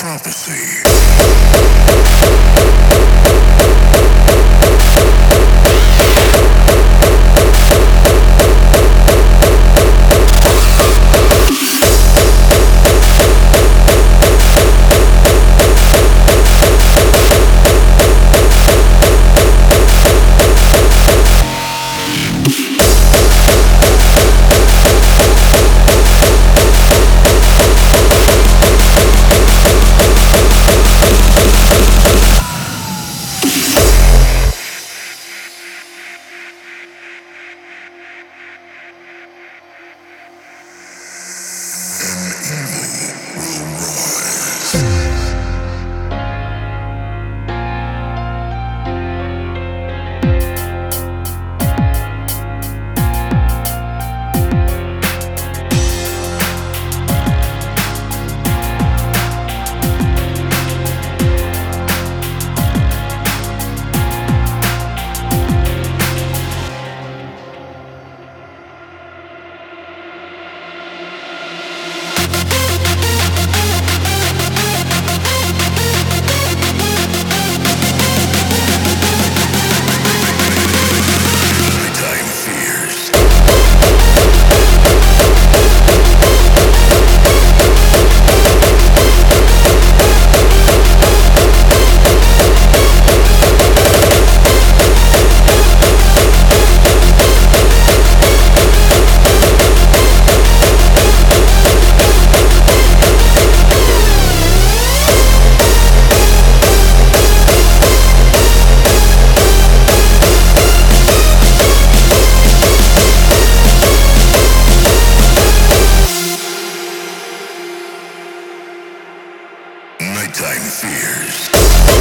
prophecy. nighttime fears.